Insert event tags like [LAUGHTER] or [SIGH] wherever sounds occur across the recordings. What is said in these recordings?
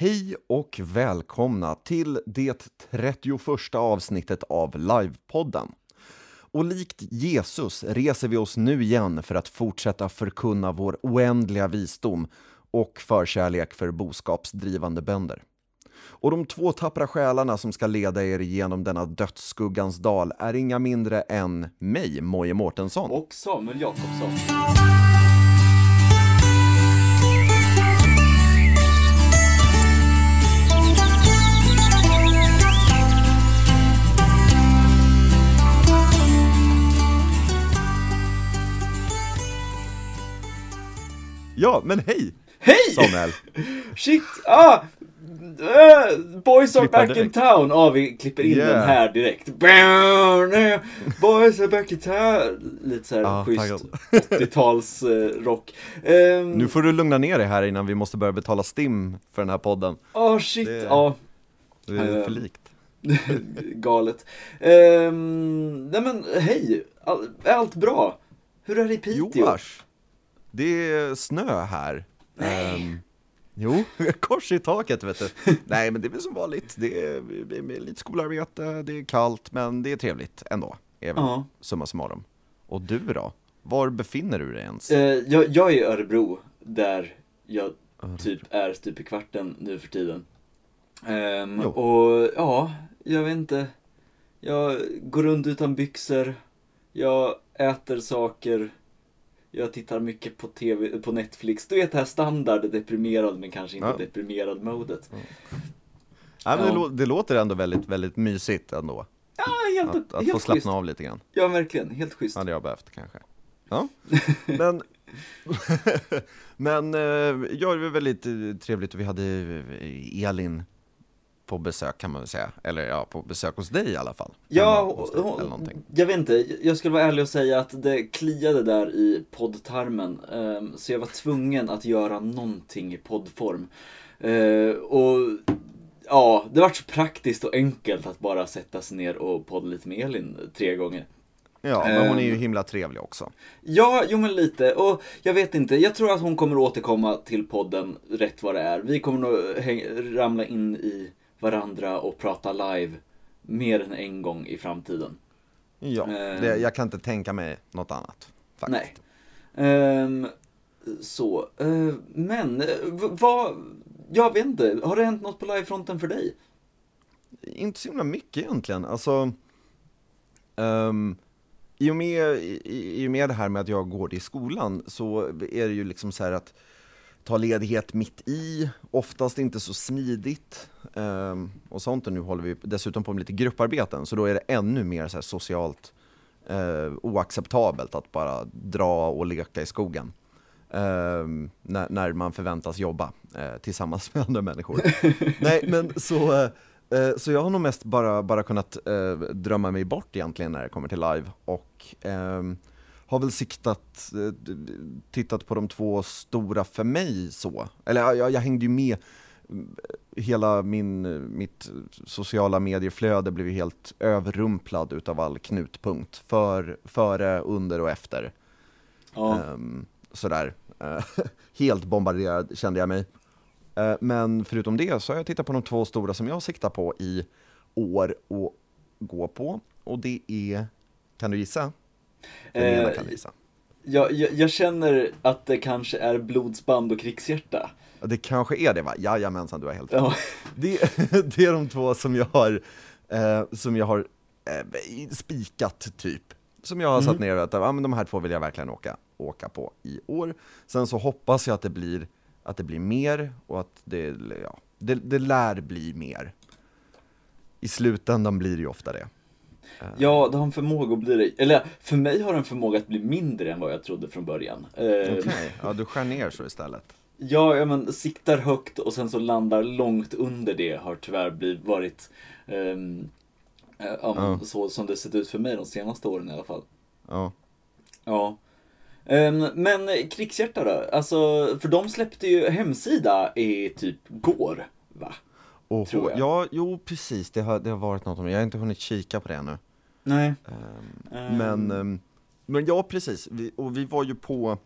Hej och välkomna till det 31 avsnittet av Livepodden. Och likt Jesus reser vi oss nu igen för att fortsätta förkunna vår oändliga visdom och förkärlek för boskapsdrivande bönder. Och de två tappra själarna som ska leda er genom denna dödsskuggans dal är inga mindre än mig, Moje Mårtensson. Och Samuel Jakobsson. Ja, men hej! Hej! Samuel! [LAUGHS] Shit! Ah! Uh, boys are Klippa back in town! Ja, vi klipper in Yeah. den här direkt. Boys are back in town! Lite såhär Ja, schysst taggad. [LAUGHS] 80-tals eh, rock. Um, Nu får du lugna ner dig här innan vi måste börja betala STIM för den här podden. Oh shit, Det- ja. Det är Eh, för likt. [LAUGHS] Galet. Um, nej men hej! All, är allt bra? Hur är det i Piteå? Joars! Det är snö här. Ehm, jo, [LAUGHS] kors i taket vet du. Nej, men det är väl som vanligt. Det är, det är lite skolarbete, det är kallt, men det är trevligt ändå. Är väl summa summarum. Och du då? Var befinner du dig ens? Eh, jag, jag är i Örebro, där jag Örebro. typ är stup i kvarten nu för tiden. Jo. och ja, jag vet inte. Jag går runt utan byxor. Jag äter saker. Jag tittar mycket på TV, på Netflix. Du vet det här standard deprimerad men kanske inte Ja. deprimerad modet. Nej, men det, ja. lå- det låter ändå väldigt, väldigt mysigt ändå. Ja, helt, Att, att helt få schysst. slappna av lite grann. Ja, verkligen. Helt schysst. hade jag behövt kanske. Ja, [LAUGHS] men, [LAUGHS] men eh, ja, det var väldigt eh, trevligt och vi hade eh, Elin på besök kan man väl säga. Eller ja, på besök hos dig i alla fall. Ja, dig, hon- jag vet inte. Jag skulle vara ärlig och säga att det kliade där i poddtarmen. ehm, Så jag var tvungen att göra någonting i poddform. Eh, Och ja, det var så praktiskt och enkelt att bara sätta sig ner och podda lite med Elin tre gånger. Ja, men hon är ju Ehm. himla trevlig också. Ja, jo men lite. Och jag vet inte, jag tror att hon kommer återkomma till podden rätt vad det är. Vi kommer nog ramla in i varandra och prata live mer än en gång i framtiden. Ja, Ehm. det, jag kan inte tänka mig något annat. Faktiskt. Nej. Ehm, så, eh, men eh, vad, jag vet inte, har det hänt något på livefronten för dig? Inte så himla mycket egentligen. Alltså, ehm, i, och med, i, I och med det här med att jag går i skolan så är det ju liksom så här att ta ledighet mitt i, oftast inte så smidigt ehm, och sånt. Och nu håller vi dessutom på med lite grupparbeten, så då är det ännu mer så socialt eh, oacceptabelt att bara dra och leka i skogen. ehm, när, när man förväntas jobba eh, tillsammans med andra människor. [LAUGHS] Nej, men så, eh, eh, så jag har nog mest bara, bara kunnat eh, drömma mig bort egentligen när det kommer till live och ehm, har väl siktat, eh, tittat på de två stora för mig så. Eller jag, jag, hängde ju med hela min, mitt sociala medieflöde blev helt överrumplad utav all knutpunkt. För, före, under och efter. Ja, Ehm, sådär. Eh, [LAUGHS] helt bombarderad kände jag mig. Eh, men förutom det så har jag tittat på de två stora som jag siktar på i år och gå på. Och det är, kan du gissa? Den ena Eh, kan du gissa. jag, jag, jag känner att det kanske är blodsband och krigshjärta. Det kanske är det va? Jajamensan, du har helt. Ja, Det, [LAUGHS] det är de två som jag har, eh, som jag har eh, spikat typ. Som jag har satt ner och att ah, men de här två vill jag verkligen åka, åka på i år. Sen så hoppas jag att det blir, att det blir mer och att det, ja, det, det lär bli mer. I slutändan blir det ju ofta det. ja, det har en förmåga att bli det. Eller för mig har den förmåga att bli mindre än vad jag trodde från början. Eh, Okej, ja du skär ner så istället. Ja, ja men siktar högt och sen så landar långt under det har tyvärr blivit, varit ja, men Ja. så som det sett ut för mig de senaste åren i alla fall. Ja. Ja. Ehm, men Krigshjärta då? Alltså, för de släppte ju hemsida i typ går, va? Och, Tror jag. Ja, jo precis, det har, det har varit något om det. Jag har inte hunnit kika på det ännu. Nej. Ehm, Ehm. Men, men ja, precis. Vi, och vi var ju på,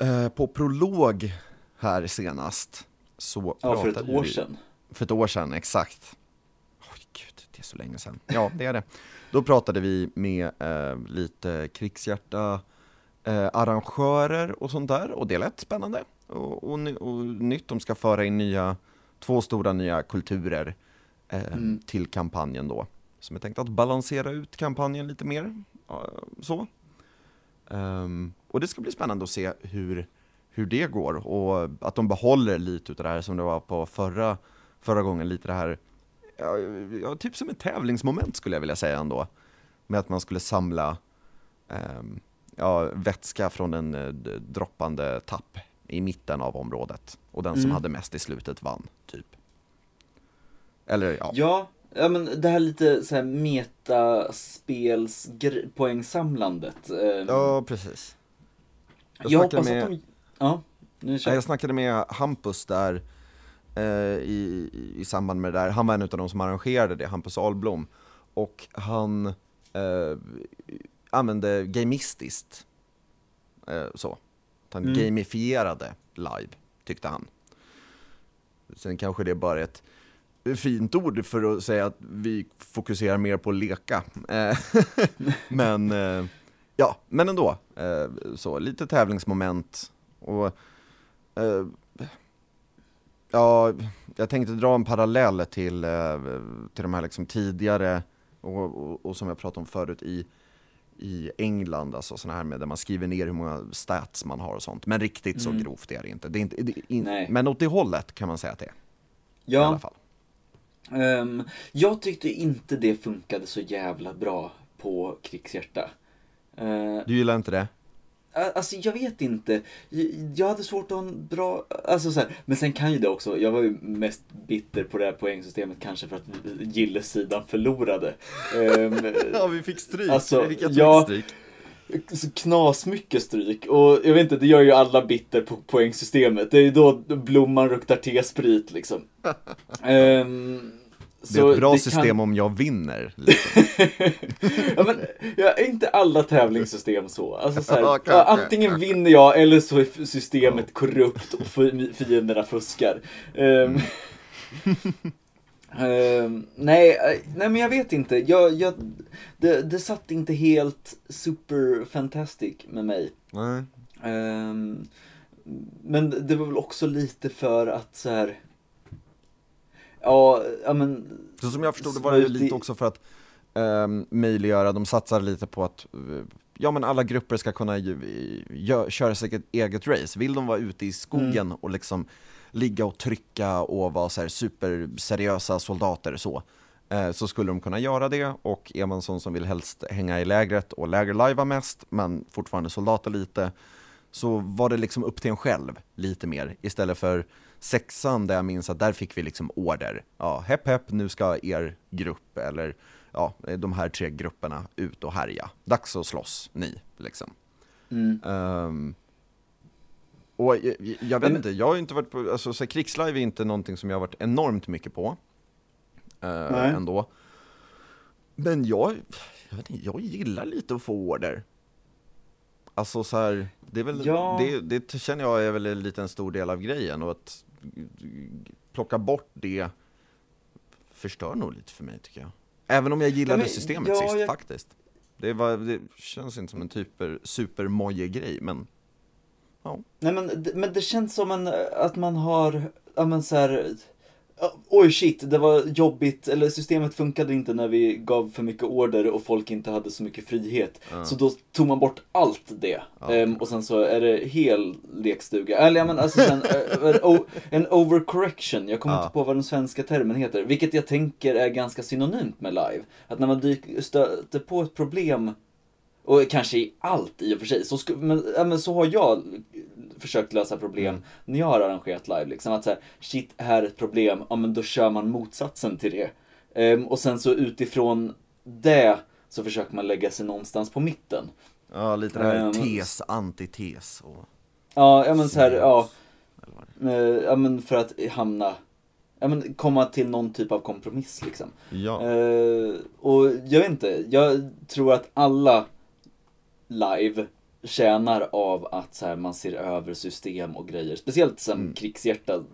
eh, på prolog här senast. så Ja, för ett pratade år vi- sedan. För ett år sedan, exakt. Oj, gud, det är så länge sedan. Ja, det är det. Då pratade vi med eh, lite krigshjärta eh, arrangörer och sånt där och det lät spännande och, och, och nytt. De ska föra in nya, två stora nya kulturer eh, Mm. till kampanjen då. Som är tänkt att balansera ut kampanjen lite mer. så. Ehm, och det ska bli spännande att se hur, hur det går och att de behåller lite utav det här som det var på förra, förra gången, lite det här, ja, ja, typ som ett tävlingsmoment skulle jag vilja säga ändå. Med att man skulle samla ehm, ja, vätska från en eh, droppande tapp i mitten av området. Och den som Mm. hade mest i slutet vann, typ. Eller ja, Ja, ja men det här lite så här metaspels gr- poängsamlandet. ehm, ja precis. Jag jag hoppas med- att de... Ja, nu kör Jag snackade med Hampus där eh, i, i samband med det där, han var en av de som arrangerade det, Hampus Ahlblom. Och han eh, använde gamistiskt, eh, så. Han Mm. gamifierade live, tyckte han. Sen kanske det är bara ett fint ord för att säga att vi fokuserar mer på att leka. Eh, [LAUGHS] men, eh, ja, men ändå. Eh, så, lite tävlingsmoment. Och Ja, jag tänkte dra en parallell till, till de här liksom tidigare, och, och, och som jag pratade om förut i, i England, alltså sådana här med där man skriver ner hur många stats man har och sånt. Men riktigt så Mm. grovt är det inte. Det är inte det är in, men åt det hållet kan man säga att det är. I alla Ja, ehm, jag tyckte inte det funkade så jävla bra på krigshjärta. Eh, Du gillar inte det? Alltså jag vet inte. Jag- hade svårt att ha en bra, alltså så här. men sen kan ju det också, jag var ju mest bitter på det här poängsystemet kanske för att gillesidan förlorade. Ehm, [LAUGHS] Ja, vi fick stryk. Alltså, vi fick ja. stryk. så knas stryk och jag vet inte, det gör ju alla bitter på poängsystemet. Det är ju då blomman ruktar T-sprit liksom. [LAUGHS] Ehm, Det är ett bra kan- system om jag vinner. Liksom. [LAUGHS] ja, men, ja, är inte alla tävlingssystem så? Alltså, så här, [LAUGHS] Ja, antingen vinner jag eller så är systemet korrupt och fi- fienderna fuskar. Ehm, [LAUGHS] ehm, nej, eh, nej, men jag vet inte. Jag, jag, det, det satt inte helt super fantastic med mig. Ehm, men det var väl också lite för att så här. Ja, ja men. Så som jag förstod det var det lite också för att um, möjliggöra, de satsar lite på att eh, Ja men alla grupper ska kunna ju, gö, köra sig ett eget race. Vill de vara ute i skogen och liksom ligga och trycka och vara så här superseriösa soldater så, eh, så skulle de kunna göra det. Och är man sån som vill helst hänga i lägret och lägerlajva mest, men fortfarande soldater lite, så var det liksom upp till en själv lite mer istället för sexan där jag minns att där fick vi liksom order. Ja, hepp hepp, nu ska er grupp eller ja, de här tre grupperna ut och härja. Dags att slåss, ni, liksom. Mm. Ehm, och jag, jag, vet inte, jag har ju inte varit på, alltså så här, krigslive är inte någonting som jag har varit enormt mycket på. Uh, Nej. ändå. Men jag, jag, vet inte, jag gillar lite att få order. Alltså så här, det är väl, Ja. det, det känner jag är väl en liten stor del av grejen och att plocka bort det förstör nog lite för mig tycker jag. Även om jag gillade men- systemet ja, sist jag- faktiskt. Det, var, det känns inte som en typer supermojig grej men Nej men, men det känns som en, att man har, ja men så här. Oj shit, det var jobbigt, eller systemet funkade inte när vi gav för mycket order och folk inte hade så mycket frihet. Ja. Så då tog man bort allt det. Ehm, och sen så är det hel lekstuga. Eller ja men alltså sen, o- en overcorrection, jag kommer Ja. inte på vad den svenska termen heter. Vilket jag tänker är ganska synonymt med live. Att när man dyker, stöter på ett problem och kanske i allt i och för sig. Så, men, men så har jag försökt lösa problem när jag har arrangerat live. Liksom att så här, shit, här är ett problem. Ja, men då kör man motsatsen till det. Ehm, och sen så utifrån det så försöker man lägga sig någonstans på mitten. Ja, lite det här Ehm, tes, antites och Ja, ja men så här, ja. eller vad det eh, Ja men för att hamna, ja men komma till någon typ av kompromiss liksom. Ja, Eh, och jag vet inte, jag tror att alla live tjänar av att så här, man ser över system och grejer. Speciellt som Mm. krigshjärta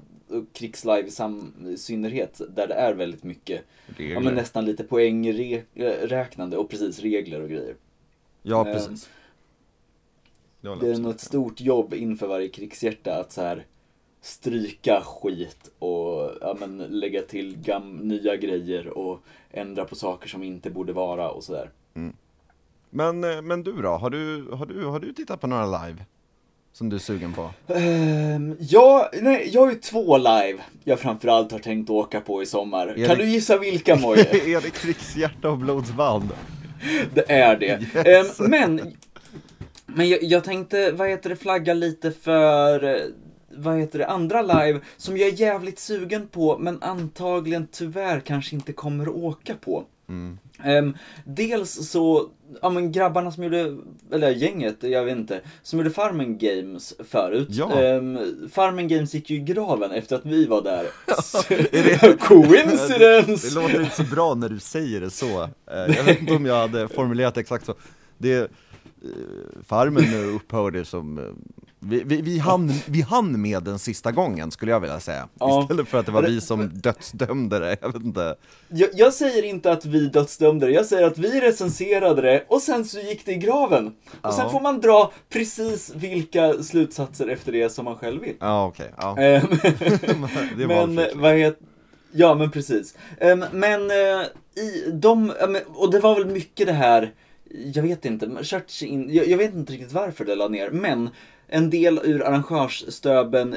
krigslive i, sam, i synnerhet, där det är väldigt mycket, Regler. ja men nästan lite poängräknande och precis regler och grejer. Ja, Ehm, precis. Det, håller Det är nog ett stort jobb inför varje krigshjärta att så här stryka skit och ja, men, lägga till gam- nya grejer och ändra på saker som inte borde vara och sådär. med. Men, eh, men du då? Har du, har, du, har du tittat på några live? Som du är sugen på? Um, ja, nej, jag har ju två live jag framförallt har tänkt åka på i sommar. Är kan du gissa vilka Moje? [LAUGHS] är det krigshjärta och blodsband? Det är det. Yes. Ehm, men men jag, jag tänkte, vad heter det, flagga lite för, eh, vad heter det, andra live som jag är jävligt sugen på, men antagligen tyvärr kanske inte kommer att åka på. Mm. Ehm, dels så, ja men grabbarna som gjorde, eller gänget, jag vet inte, som gjorde Farmen Games förut. Ja. Ehm, Farmen Games gick ju i graven efter att vi var där. [LAUGHS] Är det- [LAUGHS] Coincidence! Det låter inte så bra när du säger det så. Eh, Jag vet inte om jag hade formulerat exakt så. Det, eh, farmen upphörde som, eh, vi, vi, vi, hann, vi hann med den sista gången skulle jag vilja säga. Ja. Istället för att det var vi som dödsdömde det, jag vet inte. Jag, jag säger inte att vi dödsdömde det, jag säger att vi recenserade det och sen så gick det i graven. Och sen Ja. får man dra precis vilka slutsatser efter det som man själv vill. Ja okej, ja. Ehm, [LAUGHS] men vad heter Ja men precis. Ehm, men eh, i de, ja, och det var väl mycket det här, jag vet inte, Church in, jag, jag vet inte riktigt varför det la ner, men en del ur arrangörsstöben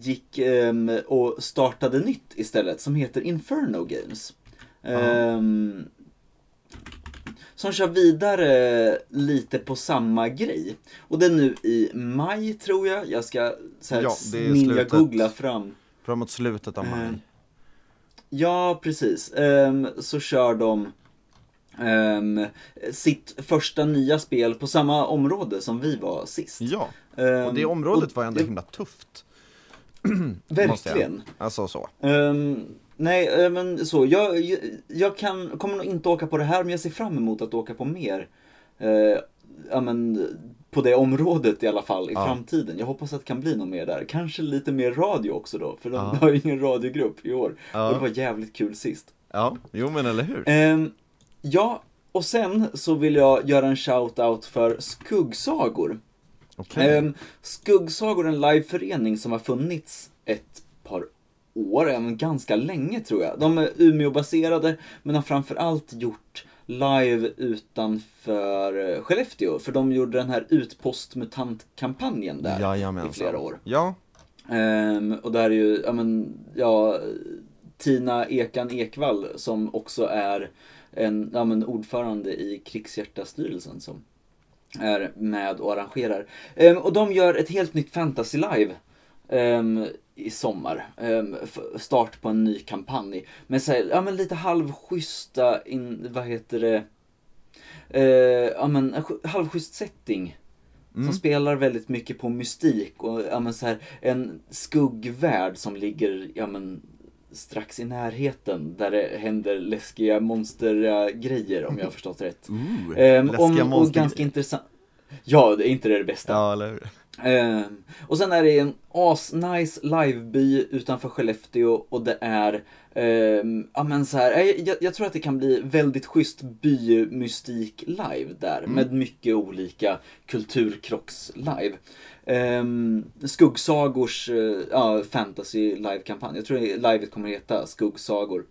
gick ehm, och startade nytt istället som heter Inferno Games. Ehm, som kör vidare lite på samma grej. Och det är nu i maj tror jag. Jag ska så här, Ja, ninja googla fram. Framåt slutet av maj. Ehm, Ja, precis. Ehm, så kör de ehm, sitt första nya spel på samma område som vi var sist. Ja, Ehm, och det området och var ändå det- himla tufft. [CLEARS THROAT] Verkligen. Alltså så. Ehm, nej, eh, men så. Jag, jag, jag kan, kommer nog inte åka på det här, men jag ser fram emot att åka på mer. Uh, ja, men, på det området i alla fall i Ja. framtiden. Jag hoppas att det kan bli något mer där. Kanske lite mer radio också då, för de Ja. har ju ingen radiogrupp i år. Och det var jävligt kul sist. Ja, jo men eller hur? Ehm, ja, och sen så vill jag göra en shout-out för Skuggsagor. Okej. Ehm, Skuggsagor är en liveförening som har funnits ett par år, även ganska länge tror jag. De är Umeå-baserade, men har framförallt gjort live utanför eh, Skellefteå, för de gjorde den här Utpost-mutant-kampanjen där Jajamensan. i flera år. Ja, Ehm, och där är ju, ja men, ja, Tina Ekan Ekvall som också är en, ja men ordförande i Krigshjärta-styrelsen som är med och arrangerar. Ehm, och de gör ett helt nytt fantasy live ehm, i sommar. Ehm, start på en ny kampanj. Med så här, ja men lite halvschyssta, in, vad heter det, Eh, ja men en sch- halvschysst setting. Mm. Som spelar väldigt mycket på mystik och ja, men så här, en skuggvärld som ligger ja, men, strax i närheten där det händer läskiga monstergrejer om jag har [LAUGHS] förstått rätt. Ooh, Ehm, läskiga om, och ganska intressant. Ja, det är inte det, det bästa. Ja, eller hur? Ehm, och sen är det en asnice liveby utanför Skellefteå och det är, ehm, ja men så här, jag, jag, jag tror att det kan bli väldigt schysst bymystik live där med mycket olika kulturkrocks live. Um, Skuggsagors uh, ja, fantasy live-kampanj, jag tror livet kommer heta Skuggsagor.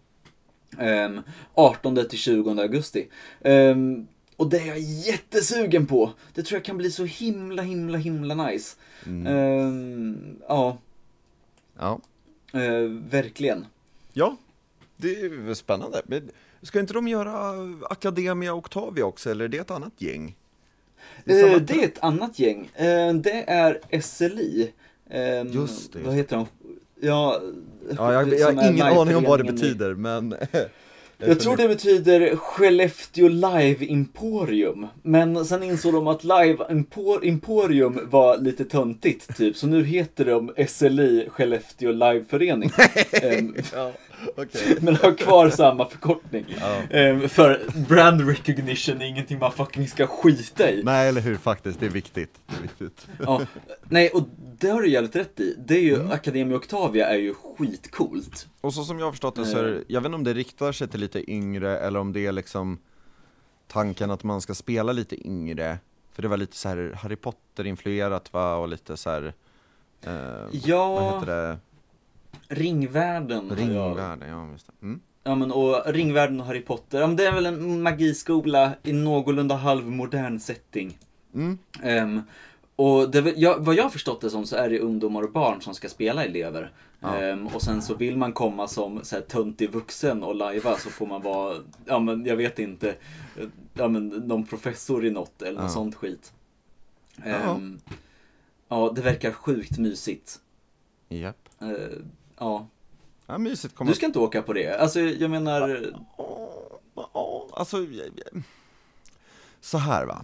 Um, 18 till 20 augusti. Ehm, och det är jag jättesugen på. Det tror jag kan bli så himla, himla, himla nice. Mm. Ehm, ja, Ja. eh, verkligen. Ja, det är spännande. Men ska inte de göra Academia Octavia också, eller är det ett annat gäng? Det är Eh, det är ett annat gäng. Eh, det är SLI. Ehm, Just det, Vad heter de? Ja, Ja, jag, jag har ingen aning om vad det betyder, men [LAUGHS] Jag tror det betyder Skellefteå Live Emporium. Men sen insåg de att Live Empor- Emporium var lite töntigt typ. Så nu heter de SLI Skellefteå Liveförening. [LAUGHS] Ehm, Ja, okej. [LAUGHS] men har kvar samma förkortning. Ja. Ehm, för brand recognition är ingenting man fucking ska skita i. Nej, eller hur, faktiskt, det är viktigt. Det är viktigt. Ja, nej, och det har du jävligt rätt i. Det är ju, Mm. Academia Octavia är ju skitcoolt. Och så som jag har förstått det så är det, jag vet inte om det riktar sig till lite yngre eller om det är liksom tanken att man ska spela lite yngre. För det var lite så här Harry Potter-influerat va, och lite så här. Eh, Vad Ja, heter det? Ringvärlden. Ringvärlden, ja just det. Mm. Ja men och Ringvärlden och Harry Potter, ja men det är väl en magiskola i någorlunda halvmodern setting. Mm. Ehm, och det, ja, vad jag förstått det som så är det ungdomar och barn som ska spela elever. Ja. Ehm, och sen så vill man komma som så här, töntig vuxen och lajva så får man vara, ja men jag vet inte, ja men någon professor i något eller något Ja. sånt skit. Ja. Ehm, ja, det verkar sjukt mysigt. Japp. Ehm, ja, Ja, mysigt kommer du ska inte åka på det. Alltså jag menar, alltså, så här va.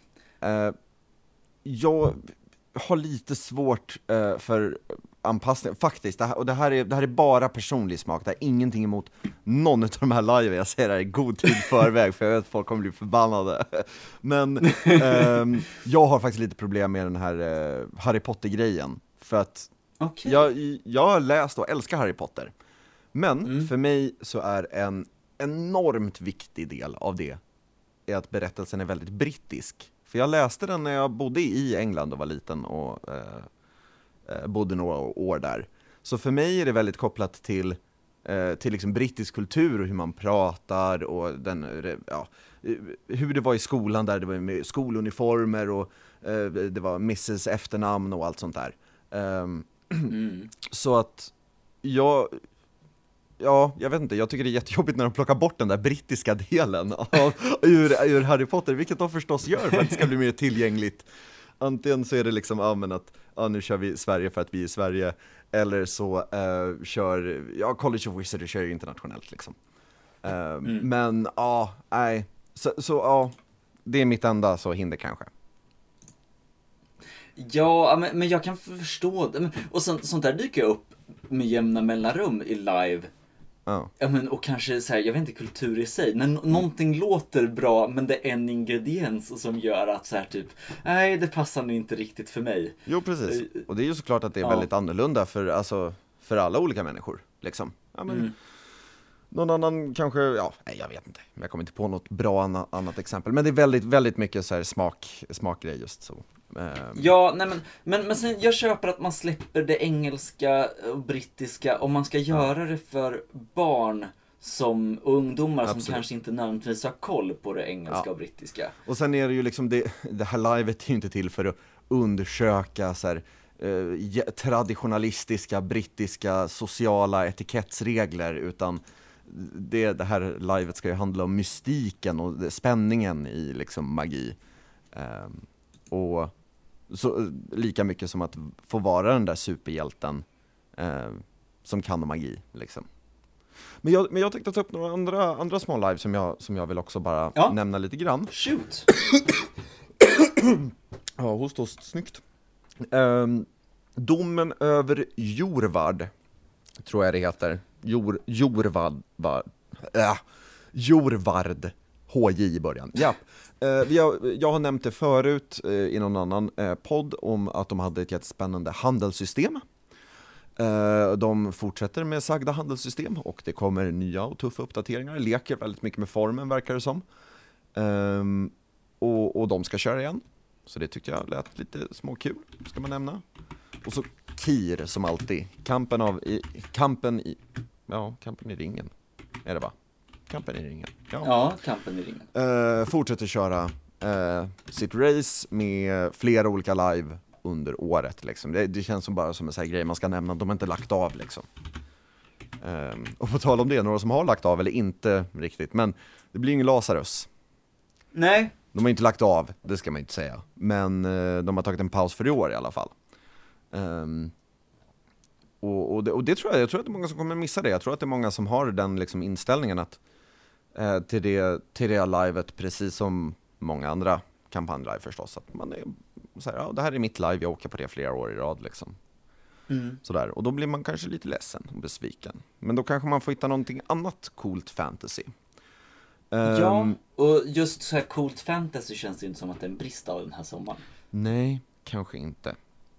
Jag har lite svårt eh, för anpassning, faktiskt, det här, och det här, är, det här är bara personlig smak, det är ingenting emot någon av de här live jag säger det här i god tid förväg, för jag vet att folk kommer bli förbannade. Men [LAUGHS] ehm, jag har faktiskt lite problem med den här eh, Harry Potter-grejen, för att okej. jag, jag har läst och älskar Harry Potter. Men Mm. för mig så är en enormt viktig del av det är att berättelsen är väldigt brittisk. För jag läste den när jag bodde i England och var liten och eh, eh, bodde några år där. Så för mig är det väldigt kopplat till, eh, till liksom brittisk kultur och hur man pratar och den, eh, ja, eh, hur det var i skolan där det var med skoluniformer och eh, det var Mrs efternamn och allt sånt där. Ehm, Mm. [CLEARS THROAT] så att jag, ja, jag vet inte, jag tycker det är jättejobbigt när de plockar bort den där brittiska delen av, ur, ur Harry Potter, vilket de förstås gör för att det ska bli mer tillgängligt. Antingen så är det liksom, ja men att, ja nu kör vi Sverige för att vi är Sverige, eller så eh, kör, ja College of Wizards kör ju internationellt liksom. Eh, Men ja, nej, så, så ja, det är mitt enda så hinder kanske. Ja, men, men jag kan förstå det. Och sånt, sånt där dyker upp med jämna mellanrum i live. Ja. Ja, men, och kanske så här, jag vet inte kultur i sig, men nå- någonting låter bra men det är en ingrediens som gör att så här typ, nej det passar nog inte riktigt för mig. Jo precis, och det är ju såklart att det är Ja. väldigt annorlunda för, alltså, för alla olika människor. Liksom. Ja, men, Mm. Någon annan kanske, ja, nej, jag vet inte. Jag kommer inte på något bra anna, annat exempel. Men det är väldigt, väldigt mycket så här smak, smakgrej just så. Ehm, Ja, nej men, men, men sen jag köper att man släpper det engelska och brittiska om man ska göra det för barn som, ungdomar som Absolut. kanske inte nödvändigtvis har koll på det engelska Ja. och brittiska. Och sen är det ju liksom, det, det här livet är ju inte till för att undersöka så här, eh, traditionalistiska brittiska sociala etikettsregler, utan det, det här livet ska ju handla om mystiken och spänningen i liksom magi. Ehm, och så, eh, lika mycket som att få vara den där superhjälten eh, som kan magi. Liksom. Men, jag, men jag tänkte ta upp några andra, andra små live som jag, som jag vill också bara Ja. nämna lite grann. Shoot! [COUGHS] Ja, host, host, snyggt. Ehm, domen över Jorvard, tror jag det heter. Jor, Jorvard, va, äh, Jorvard, HJ i början. Ja. Eh, vi har, jag har nämnt det förut eh, i någon annan eh, podd om att de hade ett jättespännande handelssystem. Eh, De fortsätter med sagda handelssystem och det kommer nya och tuffa uppdateringar, leker väldigt mycket med formen verkar det som. Ehm, och, och de ska köra igen. Så det tyckte jag lät lite småkul, ska man nämna. Och så KIR som alltid, kampen av, i, kampen i, ja, kampen i ringen, är det va? Kampen i ringen, ja. Ja, kampen i ringen. Eh, fortsätter köra eh, sitt race med flera olika live under året liksom. det, det känns som bara som en sån här grej man ska nämna, de har inte lagt av liksom. Ehm, och på tal om det, några som har lagt av, eller inte riktigt, men det blir ingen Lazarus. Nej, De har inte lagt av, det ska man inte säga. Men eh, de har tagit en paus för i år i alla fall. Ehm, och, och, det, och det tror jag, jag tror att det är många som kommer missa det. Jag tror att det är många som har den liksom inställningen att eh, till, det, till det livet, precis som många andra kampanjlive förstås. Att man är så här, ja det här är mitt live, jag åker på det flera år i rad liksom. Mm. Sådär, och då blir man kanske lite ledsen och besviken. Men då kanske man får hitta någonting annat coolt fantasy. Ja, Ehm, och just så här coolt fantasy känns det inte som att det är en brist av den här sommaren. Nej, kanske inte.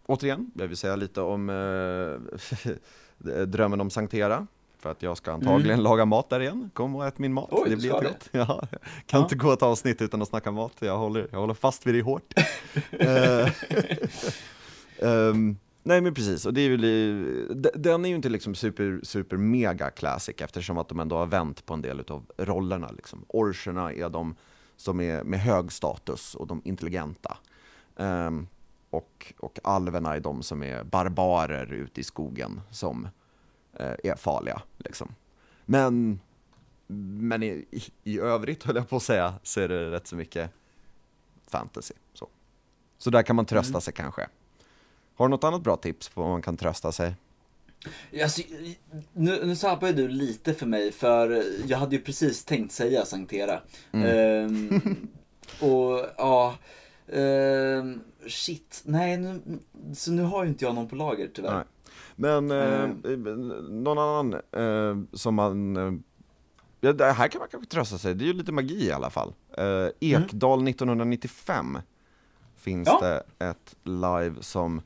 Återigen, jag vill säga lite om eh, [LAUGHS] drömmen om Sanktera. För att jag ska antagligen laga mat där igen. Kom och ät min mat, Mm. Oj, det blir jättegott. Ja, kan Ja. inte gå ett avsnitt utan att snacka mat, jag håller, jag håller fast vid det hårt. [LAUGHS] [LAUGHS] Ehm, nej men precis, och det är de- den är ju inte liksom super, super mega classic eftersom att de ändå har vänt på en del av rollerna. Liksom. Orcherna är de som är med hög status och de intelligenta. Ehm, och, och alverna är de som är barbarer ute i skogen som är farliga. Liksom. Men, men i, i, övrigt höll jag på att säga så är det rätt så mycket fantasy. Så, så där kan man trösta Mm. sig kanske. Har du något annat bra tips på vad man kan trösta sig? Alltså, nu, nu sabbar du lite för mig, för jag hade ju precis tänkt säga Sanktera. Mm. Ehm, [LAUGHS] och ja, ehm, shit, nej, nu, så nu har ju inte jag någon på lager tyvärr. Nej. Men eh, Mm. någon annan eh, som man... Eh, ja, det här kan man kanske trösta sig, det är ju lite magi i alla fall. Eh, Ekdal 1995 finns Ja. det ett live som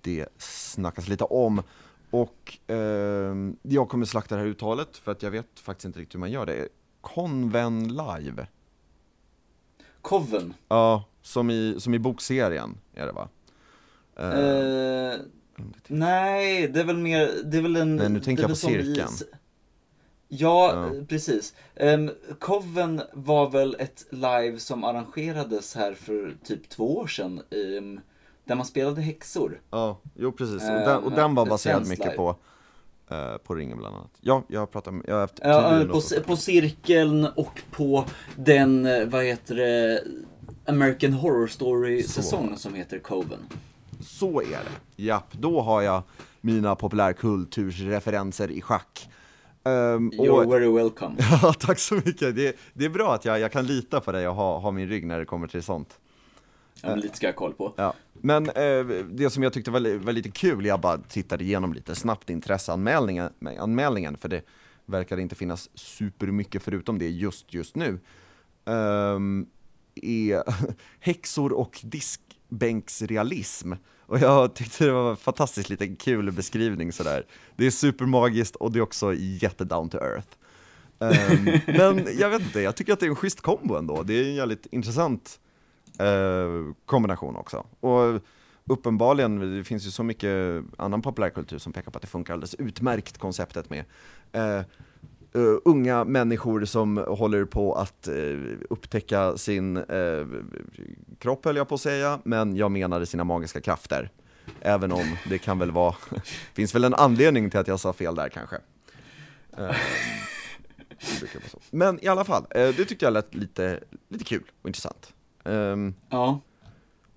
det snackas lite om. Och eh, jag kommer slakta det här uttalet för att jag vet faktiskt inte riktigt hur man gör det. Conven live. Coven. Ja, som i, som i bokserien är det va? Eh, Eh, nej, det är väl mer, det är väl en... Nej, nu tänker jag på cirkeln. Ja, Ja. precis. Um, Coven var väl ett live som arrangerades här för typ två år sedan. ehm, där man spelade häxor. Ja, jo precis. Och Eh, den, och den var baserad mycket live. på, eh, på ringen bland annat. Ja, jag har pratat med, jag har haft Ja, på, på cirkeln och på den, eh, vad heter det, American Horror Story-säsong som heter Coven. Så är det. Japp, då har jag mina populärkultursreferenser i schack. Um, You're very welcome. [LAUGHS] Ja, tack så mycket. Det, det är bra att jag, jag kan lita på dig och ha, ha min rygg när det kommer till sånt. Ja, men lite ska jag ha koll på. Ja. Men eh, det som jag tyckte var, var lite kul, jag bara tittade igenom lite snabbt intresseanmälningen, anmälningen, för det verkar inte finnas supermycket förutom det just just nu. Ehm, är [LAUGHS] häxor och diskbänksrealism. Och jag tyckte det var en fantastiskt liten kul beskrivning sådär. Det är supermagiskt och det är också jätte down to earth. Ehm, [LAUGHS] men jag vet inte, jag tycker att det är en schysst kombo ändå. Det är en jävligt intressant eh, kombination också. Och uppenbarligen, det finns ju så mycket annan populärkultur som pekar på att det funkar alldeles utmärkt konceptet med eh, eh, unga människor som håller på att eh, upptäcka sin eh, kropp höll jag på att säga, men jag menade sina magiska krafter. Även om det kan väl vara, [LAUGHS] finns väl en anledning till att jag sa fel där kanske. Men i alla fall, det tyckte jag lät lite, lite kul och intressant. Ehm, Ja.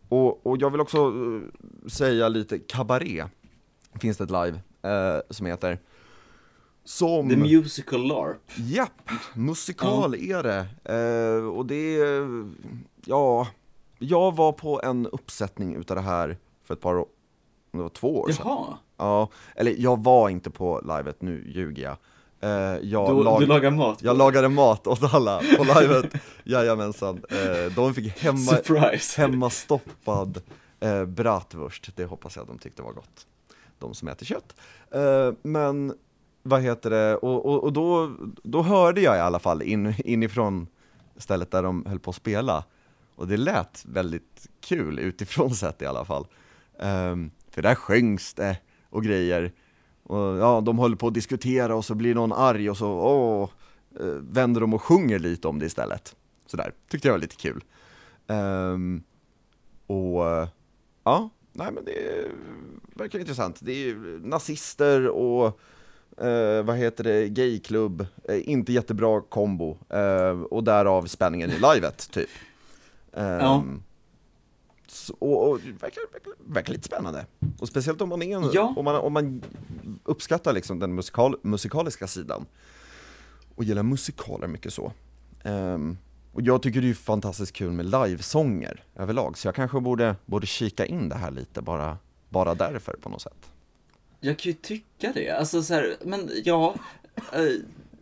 och, och jag vill också säga lite kabaré, finns det ett live som heter. Som... The Musical LARP. Japp, musikal är det. Eh, och det är, ja, jag var på en uppsättning utav det här för ett par år, det var två år sedan. Jaha. Ja, eller jag var inte på livet, nu ljuger jag. Eh, jag, Du, lag, du lagar mat? jag lagade mat åt alla på livet, [LAUGHS] jajamensan. Eh, de fick hemma, Surprise! hemmastoppad eh, bratwurst, det hoppas jag de tyckte var gott. De som äter kött. Eh, men vad heter det, och, och, och då, då hörde jag i alla fall in, inifrån stället där de höll på att spela. Och det lät väldigt kul utifrån [LAUGHS] sett i alla fall. Um, för där sjöngs det och grejer. Och ja, de håller på att diskutera och så blir någon arg och så åh, eh, vänder de och sjunger lite om det istället. Sådär, tyckte jag var lite kul. Um, och ja, nej men det verkar intressant. Det är nazister och eh, vad heter det, gayklubb, eh, inte jättebra kombo. Eh, och därav spänningen i livet, typ. Ehm, Ja. så, och, och verkar, verkar, verkar lite spännande. Och speciellt om man, är en, Ja. om man, om man uppskattar liksom den musikal, musikaliska sidan. Och gillar musikaler mycket så. Ehm, och jag tycker det är fantastiskt kul med livesånger överlag, så jag kanske borde, borde kika in det här lite, bara, bara därför på något sätt. Jag kan ju tycka det. Alltså så här, men ja, eh,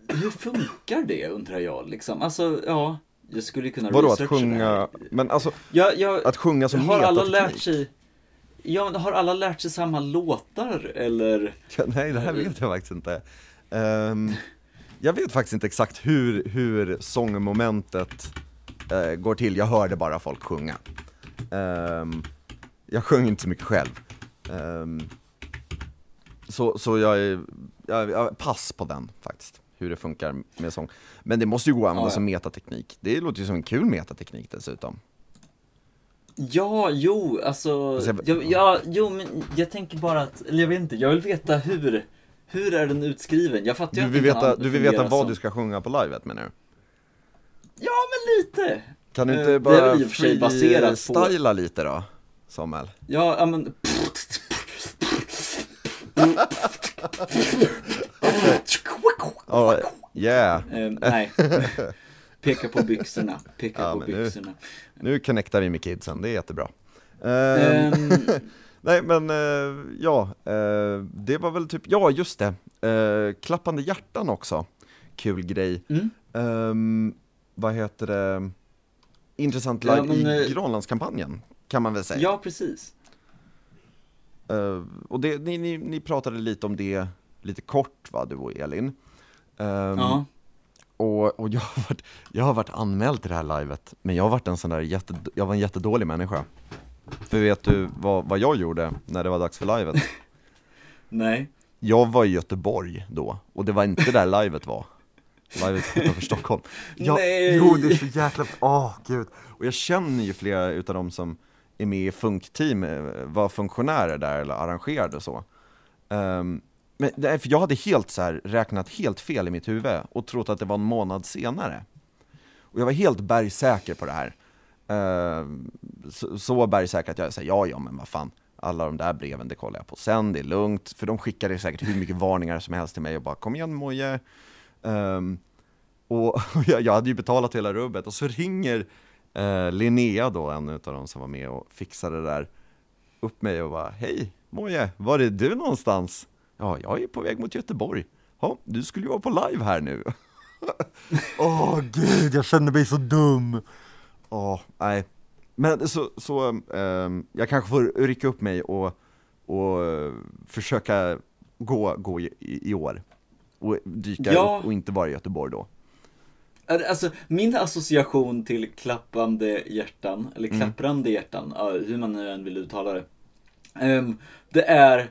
hur funkar det undrar jag liksom? Alltså, ja, jag skulle kunna Vadå att sjunga, men alltså Jag, jag, att sjunga som har alla lärt sig, ja, har alla lärt sig samma låtar eller? Ja, nej, det här vet jag faktiskt inte. Ehm, jag vet faktiskt inte exakt hur, hur sångmomentet eh, går till, jag hörde bara folk sjunga. Ehm, jag sjöng inte så mycket själv. Ehm, så, så jag är, jag, jag, pass på den faktiskt, hur det funkar med sång. Men det måste ju gå att använda Ja, ja. som metateknik, det låter ju som en kul metateknik dessutom. Ja, jo, alltså, Alltså, jag- ja, jo, men jag tänker bara att, eller jag vet inte, jag vill veta hur, hur är den utskriven? Jag fattar ju Du att vill veta, du vill veta vad som- du ska sjunga på livet menar du? Ja, men lite! Kan du Eh, inte bara freestyla lite då, Samuel? Ja, men... [LAUGHS] Ja, yeah. Eh, nej. [LAUGHS] Peka på byxorna, peka Ja, på men nu- byxorna. Nu connectar vi med kidsen, det är jättebra. Ehm, [LAUGHS] nej men, eh, ja, eh, det var väl typ, ja just det, klappande hjärtan också, kul grej. mm. Ehm, vad heter det, intressant Ja, live men, i Granlandskampanjen, kan man väl säga. Ja, precis. Eh, och det, ni, ni, ni pratade lite om det, lite kort va, du och Elin. Ehm, Ja. Och, och jag, har varit, jag har varit anmäld till det här livet, men jag har varit en sån där jätte, jag var en jättedålig människa. För vet du vad, vad jag gjorde när det var dags för livet? [LAUGHS] Nej. Jag var i Göteborg då, och det var inte där livet var. Livet utanför [LAUGHS] Stockholm. Jag, Nej. Jo, det är så jäkla, åh gud. Och jag känner ju flera utav dem som är med i funkteam, eh, var funktionärer där eller arrangerade och så. Um, men nej, för jag hade helt så här räknat helt fel i mitt huvud och trott att det var en månad senare. Och jag var helt bergsäker på det här. Uh, så, så bergsäker att jag sa ja, ja, men vad fan. Alla de där breven, det kollar jag på sen, det är lugnt. För de skickade säkert hur mycket varningar som helst till mig och bara kom igen Moje. Um, och [LAUGHS] jag, jag hade ju betalat hela rubbet och så ringer eh, Linnea då, en av de som var med och fixade det där, upp mig och bara Hej Moje, var är du någonstans? Ja, jag är på väg mot Göteborg. Ja, du skulle ju vara på live här nu. [LAUGHS] Åh gud, jag känner mig så dum. Åh, nej. Men så, så ehm, jag kanske får rycka upp mig och, och eh, försöka gå, gå i, i år. Och dyka Ja. upp och inte vara i Göteborg då. Alltså, min association till klappande hjärtan, eller Mm. klapprande hjärtan, ja, hur man nu än vill uttala det. ehm, det är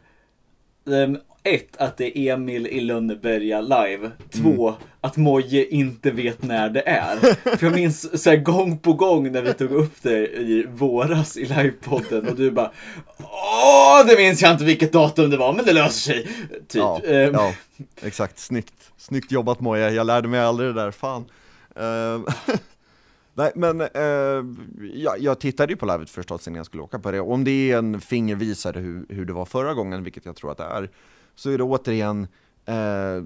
ehm, ett, att det är Emil i Lönneberga live. Två, Mm. att Moje inte vet när det är. [LAUGHS] För jag minns så här, gång på gång när vi tog upp det i våras i livepodden och du bara Åh, det minns jag inte vilket datum det var, men det löser sig. Typ. Ja, Ehm, ja, exakt. Snyggt. Snyggt jobbat Moja, jag lärde mig aldrig det där, fan. Ehm, [LAUGHS] Nej men, eh, jag, jag tittade ju på livet förstås innan jag skulle åka på det, om det är en fingervisare hur, hur det var förra gången, vilket jag tror att det är, så är det återigen eh,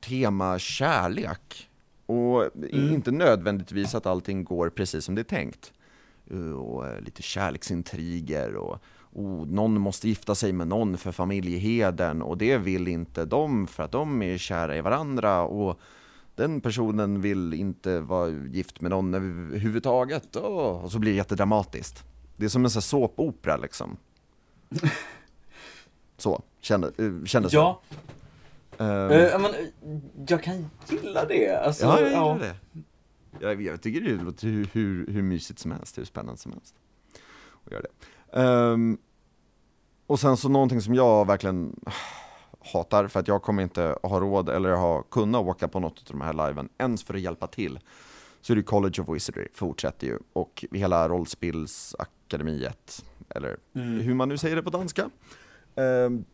tema kärlek. Och Mm. inte nödvändigtvis att allting går precis som det är tänkt. Eh, Och eh, lite kärleksintriger och, och någon måste gifta sig med någon för familjeheden och det vill inte de för att de är kära i varandra och den personen vill inte vara gift med någon överhuvudtaget. Och så blir det jättedramatiskt. Det är som en sån här såpopera liksom. [LAUGHS] Så, kände, eh, kändes Ja, det. Ehm, Eh, men, eh, jag kan gilla det. Alltså, ja, jag gillar det. Jag, jag tycker det låter hur, hur, hur mysigt som helst, hur spännande som helst. att göra det. Ehm, och sen så någonting som jag verkligen hatar, för att jag kommer inte ha råd eller ha kunnat åka på något av de här liven, ens för att hjälpa till. Så är det College of Wizardry, fortsätter ju, och hela rollspelsakademiet, eller Mm. hur man nu säger det på danska. ehm,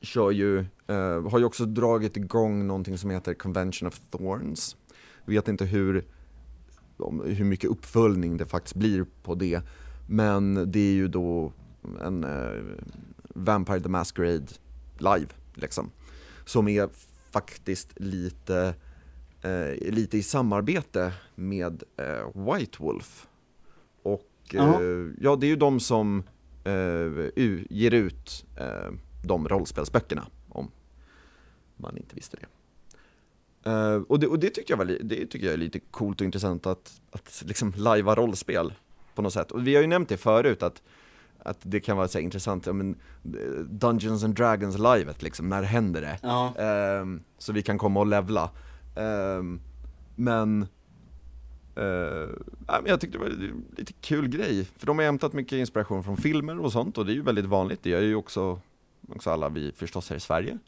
kör ju, eh, har ju också dragit igång någonting som heter Convention of Thorns. Vet inte hur, om, hur mycket uppföljning det faktiskt blir på det. Men det är ju då en eh, Vampire the Masquerade live liksom. Som är faktiskt lite eh, lite i samarbete med eh, White Wolf. Och eh, ja, det är ju de som eh, ger ut eh, de rollspelsböckerna, om man inte visste det. Eh, och det, och det, tyckte jag var, det tycker jag är lite coolt och intressant att, att liksom lajva rollspel på något sätt. Och vi har ju nämnt det förut att, att det kan vara så intressant, ja, men, eh, Dungeons and Dragons livet liksom, när händer det? Ja. Ehm, så vi kan komma och levla. Ehm, men ja, men jag tyckte det var en lite kul grej, för de har hämtat mycket inspiration från filmer och sånt och det är ju väldigt vanligt, det gör ju också, också alla vi förstås här i Sverige.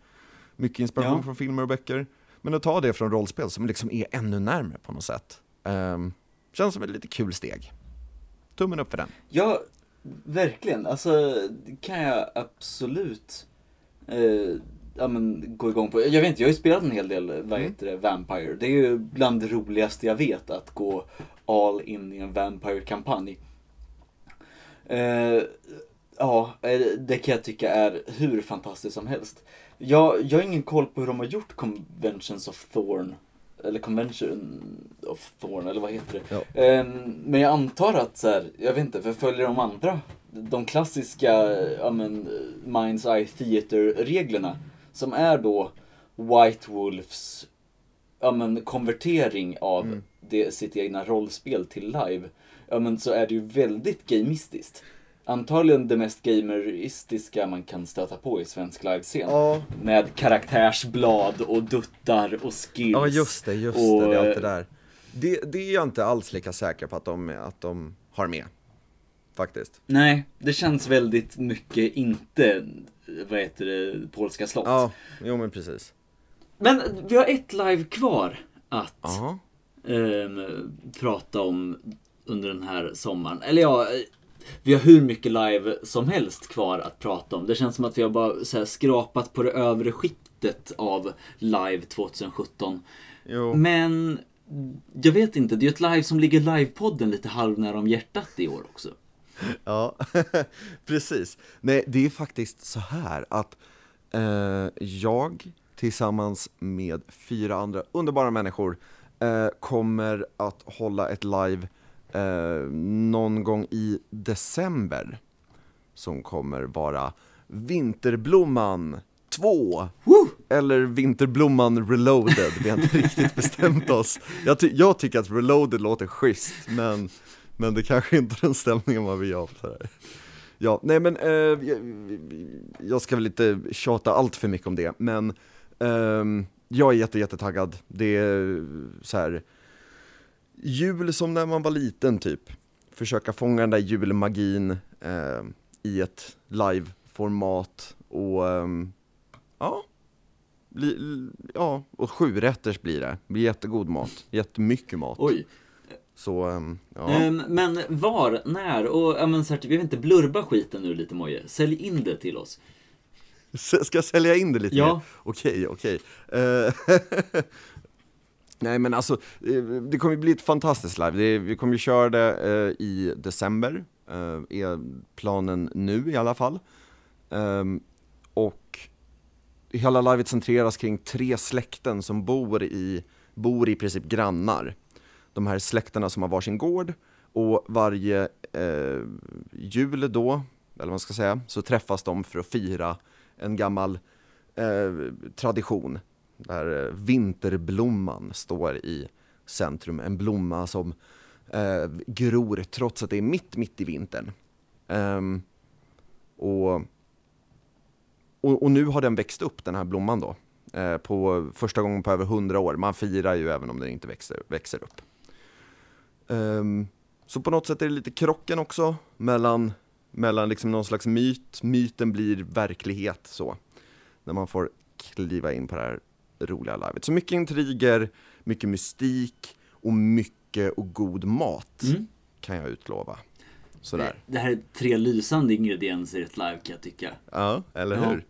Mycket inspiration Ja. från filmer och böcker. Men att ta det från rollspel som liksom är ännu närmare på något sätt. Um, känns som ett lite kul steg. Tummen upp för den. Ja, verkligen. Alltså, det kan jag absolut eh, ja, men, gå igång på. Jag vet inte, jag har ju spelat en hel del, vad Mm. heter det, Vampire. Det är ju bland det roligaste jag vet, att gå all in i en Vampire-kampanj. Eh, ja, eh, det kan jag tycka är hur fantastiskt som helst. Jag, jag har ingen koll på hur de har gjort Conventions of Thorn, eller Convention of Thorn, eller vad heter det? Ja. Ehm, men jag antar att så här, jag vet inte, för följer de andra, de klassiska, ja men, Minds Eye Theater-reglerna, som är då White Wolves, ja men, konvertering av Mm. det, sitt egna rollspel till live, ja men så är det ju väldigt gamistiskt. Antagligen det mest gameristiska man kan stöta på i svensk livescen. Ja, Med karaktärsblad och duttar och skills. ja just det, just Och, det, det är allt det eh, där. Det, det är jag inte alls lika säker på att de, att de har med. Faktiskt. Nej, det känns väldigt mycket inte, vad heter det, polska slott. Ja, jo men precis. Men vi har ett live kvar att ehm, prata om under den här sommaren. Eller ja, eh, vi har hur mycket live som helst kvar att prata om. Det känns som att vi har bara så skrapat på det övre skiktet av live 2017. Jo. Men jag vet inte, det är ju ett live som ligger livepodden lite halvnära om hjärtat i år också. [LAUGHS] Ja, [LAUGHS] precis. Nej, det är faktiskt så här att eh, jag tillsammans med fyra andra underbara människor eh, kommer att hålla ett live eh, någon gång i december som kommer vara Vinterblomman 2 Woo! eller Vinterblomman Reloaded, vi har inte riktigt bestämt oss. Jag, ty- jag tycker att Reloaded låter schysst, men, men det kanske inte är den stämningen man vill ha. Ja, nej men eh, jag, jag ska väl inte tjata allt för mycket om det, men ehm, jag är jätte, jättetaggad. Det är så här jul som när man var liten typ. Försöka fånga den där julmagin eh, i ett live-format och ehm, ja, ja, och sju rätters blir det. Det blir jättegod mat, jättemycket mat. Oj. Så, ehm, ja. Ehm, men var, när och, ja men här, typ, vi vill inte blurba skiten nu lite Moje. Sälj in det till oss. Ska jag sälja in det lite Ja. mer? Okej, okej. [LAUGHS] Nej men alltså, eh, det kommer ju bli ett fantastiskt live. Det, vi kommer ju köra det eh, i december, eh, är planen nu i alla fall. Ehm, och hela livet centreras kring tre släkten som bor i, bor i princip grannar. De här släkterna som har varsin gård och varje eh, jul då, eller vad man ska säga, så träffas de för att fira en gammal eh, tradition där eh, vinterblomman står i centrum. En blomma som eh, gror trots att det är mitt, mitt i vintern. Um, och, och, och nu har den växt upp, den här blomman då. Eh, på första gången på över hundra år. Man firar ju även om den inte växer, växer upp. Um, så på något sätt är det lite krocken också mellan, mellan liksom någon slags myt, myten blir verklighet så. När man får kliva in på det här roliga livet. Så mycket intriger, mycket mystik och mycket och god mat Mm. kan jag utlova. Sådär. Det här är tre lysande ingredienser i ett live kan jag tycka. Ja, eller Ja. hur?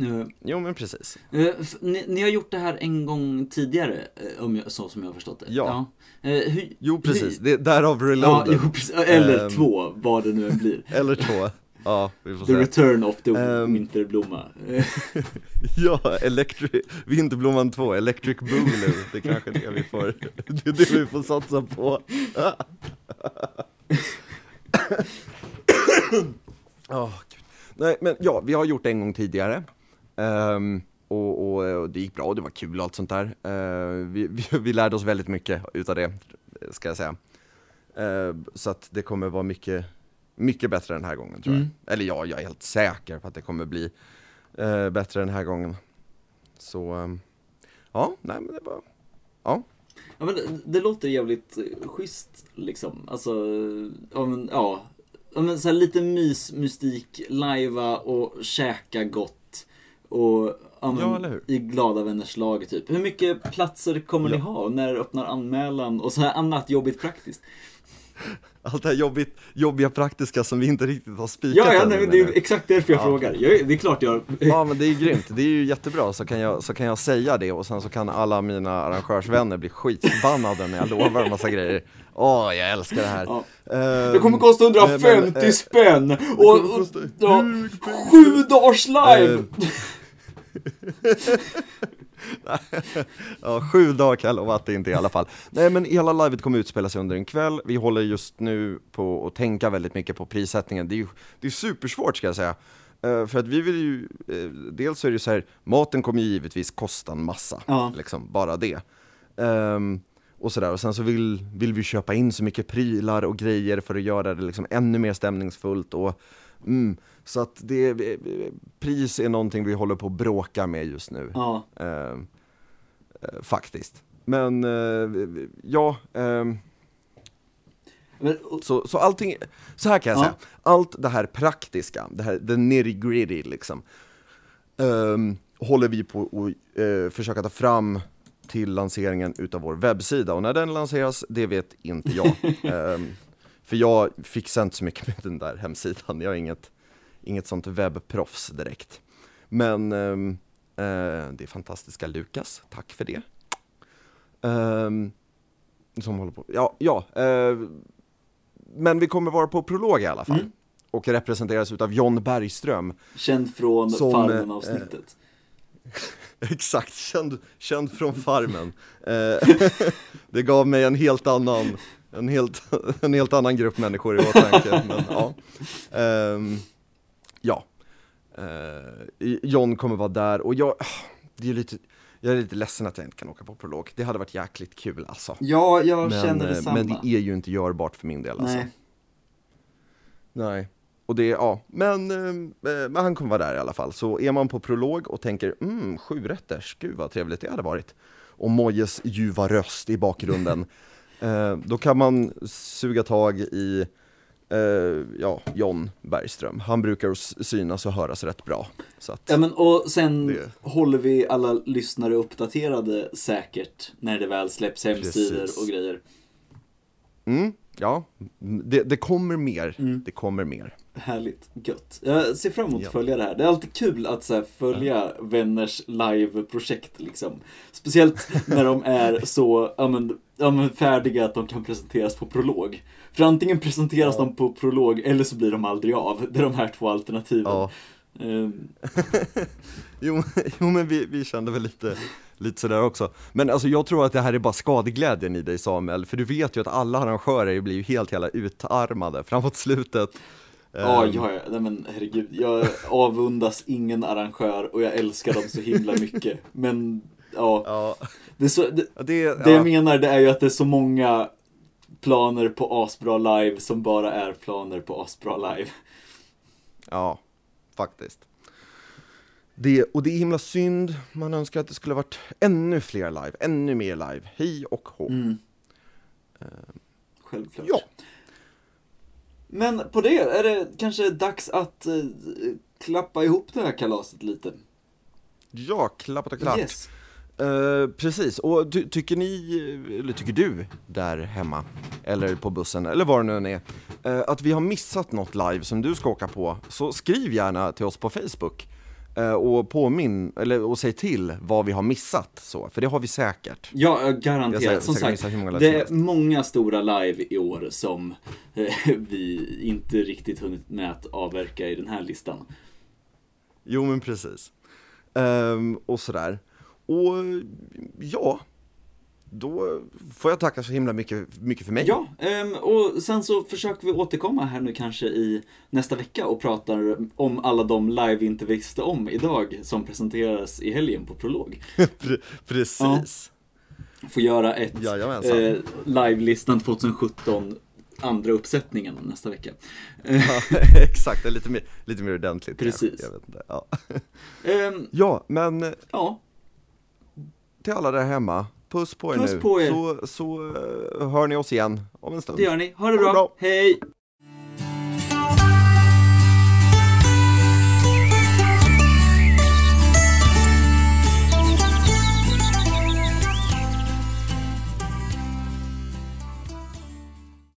Eh, Jo men precis. f- ni, ni har gjort det här en gång tidigare, eh, om jag, så som jag har förstått det? Ja. Eh, hur, Jo precis, hur- det, därav Ja, reloaded. jo, precis. Eller Ehm. två, vad det nu än blir. [LAUGHS] Eller två. Ja, vi får The se. return of the Ehm. vinterblomma. [LAUGHS] Ja, Electric, Vinterblomman 2, Electric Boogaloo, det är kanske är det vi får, det är det vi får satsa på. [LAUGHS] Gud. Nej, men ja, vi har gjort det en gång tidigare. Ehm, och, och, och det gick bra och det var kul och allt sånt där. Eh, vi, vi, vi lärde oss väldigt mycket utav det, ska jag säga. Eh, så att det kommer vara mycket, mycket bättre den här gången tror jag. Mm. Eller ja, jag är helt säker på att det kommer bli eh, bättre den här gången. Så, ehm, ja, nej men det var, ja. Ja men det, det låter jävligt eh, schysst liksom. Alltså, ja men ja. Ja men så här lite mys, mystik, lajva och käka gott. Och ja, men, i glada vänners lag typ. Hur mycket platser kommer ni ha? Och När öppnar anmälan? Och så här annat jobbigt praktiskt. [LAUGHS] Allt det här jobbigt, jobbiga praktiska som vi inte riktigt har spikat Ja, ja nej, det är exakt därför jag Ja. frågar. Jag, det är klart jag... Ja men det är grymt, det är ju jättebra så kan, jag, så kan jag säga det och sen så kan alla mina arrangörsvänner bli skitförbannade när jag lovar en massa grejer Åh, jag älskar det här Ja. Ehm, Det kommer kosta 150 men, eh, spänn! Och, och ja, sju dagars live! [LAUGHS] [LAUGHS] Ja, sju dagar kan jag lova att det inte i alla fall. Nej men hela livet kommer utspela sig under en kväll, vi håller just nu på att tänka väldigt mycket på prissättningen. Det är ju det är supersvårt ska jag säga. Eh, för att vi vill ju, eh, dels så är det ju så här, maten kommer ju givetvis kosta en massa, Ja. liksom, bara det. Ehm, och sådär, och sen så vill, vill vi köpa in så mycket prylar och grejer för att göra det liksom ännu mer stämningsfullt och mm, så att det, eh, pris är någonting vi håller på att bråka med just nu. Ja, Ehm, eh, faktiskt. Men eh, ja, ehm, men, och, så, så allting, så här kan jag Ja. säga, allt det här praktiska, det här the nitty gritty liksom, ehm, håller vi på att eh, försöka ta fram till lanseringen utav vår webbsida och när den lanseras, det vet inte jag. [LAUGHS] Ehm, för jag fixar inte så mycket med den där hemsidan, jag är inget, inget sånt webbproffs direkt. Men ehm, eh, det är fantastiska Lukas, tack för det. Ehm, som håller på, ja, ja. eh, men vi kommer vara på prolog i alla fall. Mm. Och representeras utav John Bergström. känd från eh, Farmen-avsnittet. [LAUGHS] Exakt, känd, känd från Farmen. [LAUGHS] Eh, [LAUGHS] det gav mig en helt annan, en helt, en helt annan grupp människor i åtanke. Men, ja. Ehm, ja. Eh, John kommer vara där och jag, det är lite, jag är lite ledsen att jag inte kan åka på prolog. Det hade varit jäkligt kul alltså. Ja, jag Men, känner eh, detsamma. men det är ju inte görbart för min del alltså. Nej. Nej. Och det, ja, men, eh, men han kommer vara där i alla fall. Så är man på prolog och tänker, mm, sju rätters, gud vad trevligt det hade varit. Och Mojes ljuva röst i bakgrunden. [LAUGHS] eh, då kan man suga tag i, eh, ja, John Bergström. Han brukar synas och höras rätt bra. Så Ja men och sen Det- håller vi alla lyssnare uppdaterade säkert när det väl släpps hemsidor Precis. och grejer. mm, ja, det, det kommer mer. Mm. Det kommer mer. Härligt, gött. Jag ser fram emot Ja. att följa det här. Det är alltid kul att så här, följa vänners live-projekt liksom. Speciellt när de är så ja, men, ja, men, färdiga att de kan presenteras på prolog. För antingen presenteras Ja. de på prolog eller så blir de aldrig av. Det är de här två alternativen. Ehm, [LAUGHS] Jo, jo men vi, vi kände väl lite, lite sådär också. Men alltså jag tror att det här är bara skadeglädjen i dig Samuel, för du vet ju att alla arrangörer blir ju helt jävla utarmade framåt slutet. Ja, Ehm, ja, ja, men herregud. Jag avundas ingen arrangör och jag älskar dem så himla mycket. Men ja, Ja, det, är så, det, ja, det, det jag ja, menar det är ju att det är så många planer på Asbra Live som bara är planer på Asbra Live. ja, faktiskt. Det, och det är himla synd, man önskar att det skulle varit ännu fler live, ännu mer live, hej och hå. Mm. Självklart. Ja. Men på det är det kanske dags att eh, klappa ihop det här kalaset lite. Ja, klappat och klart. Yes. Eh, precis, och ty tycker ni, eller tycker du där hemma, eller på bussen, eller var det nu än är, att vi har missat något live som du ska åka på, så skriv gärna till oss på Facebook. Eh, och påminn, eller och säg till vad vi har missat så, för det har vi säkert. Ja, eh, garanterat. Som sagt, det är många stora live i år som eh, [LAUGHS] vi inte riktigt hunnit med att avverka i den här listan. Jo men precis. Ehm, och sådär. Och ja, då får jag tacka så himla mycket, mycket för mig. Ja, ehm, och sen så försöker vi återkomma här nu kanske i nästa vecka och pratar om alla de live vi inte visste om idag som presenteras i helgen på Prolog. [LAUGHS] Pre- precis. Får göra ett eh, live-listan 2017 andra uppsättningen nästa vecka. Ja, [LAUGHS] [LAUGHS] exakt, lite mer, lite mer ordentligt. Precis. Jag vet inte. Ja. Ehm, ja, men ja, till alla där hemma, puss på er Puss nu. på er. Så, så eh, hör ni oss igen om en stund. det gör ni. Ha det Ha det bra. bra. Hej!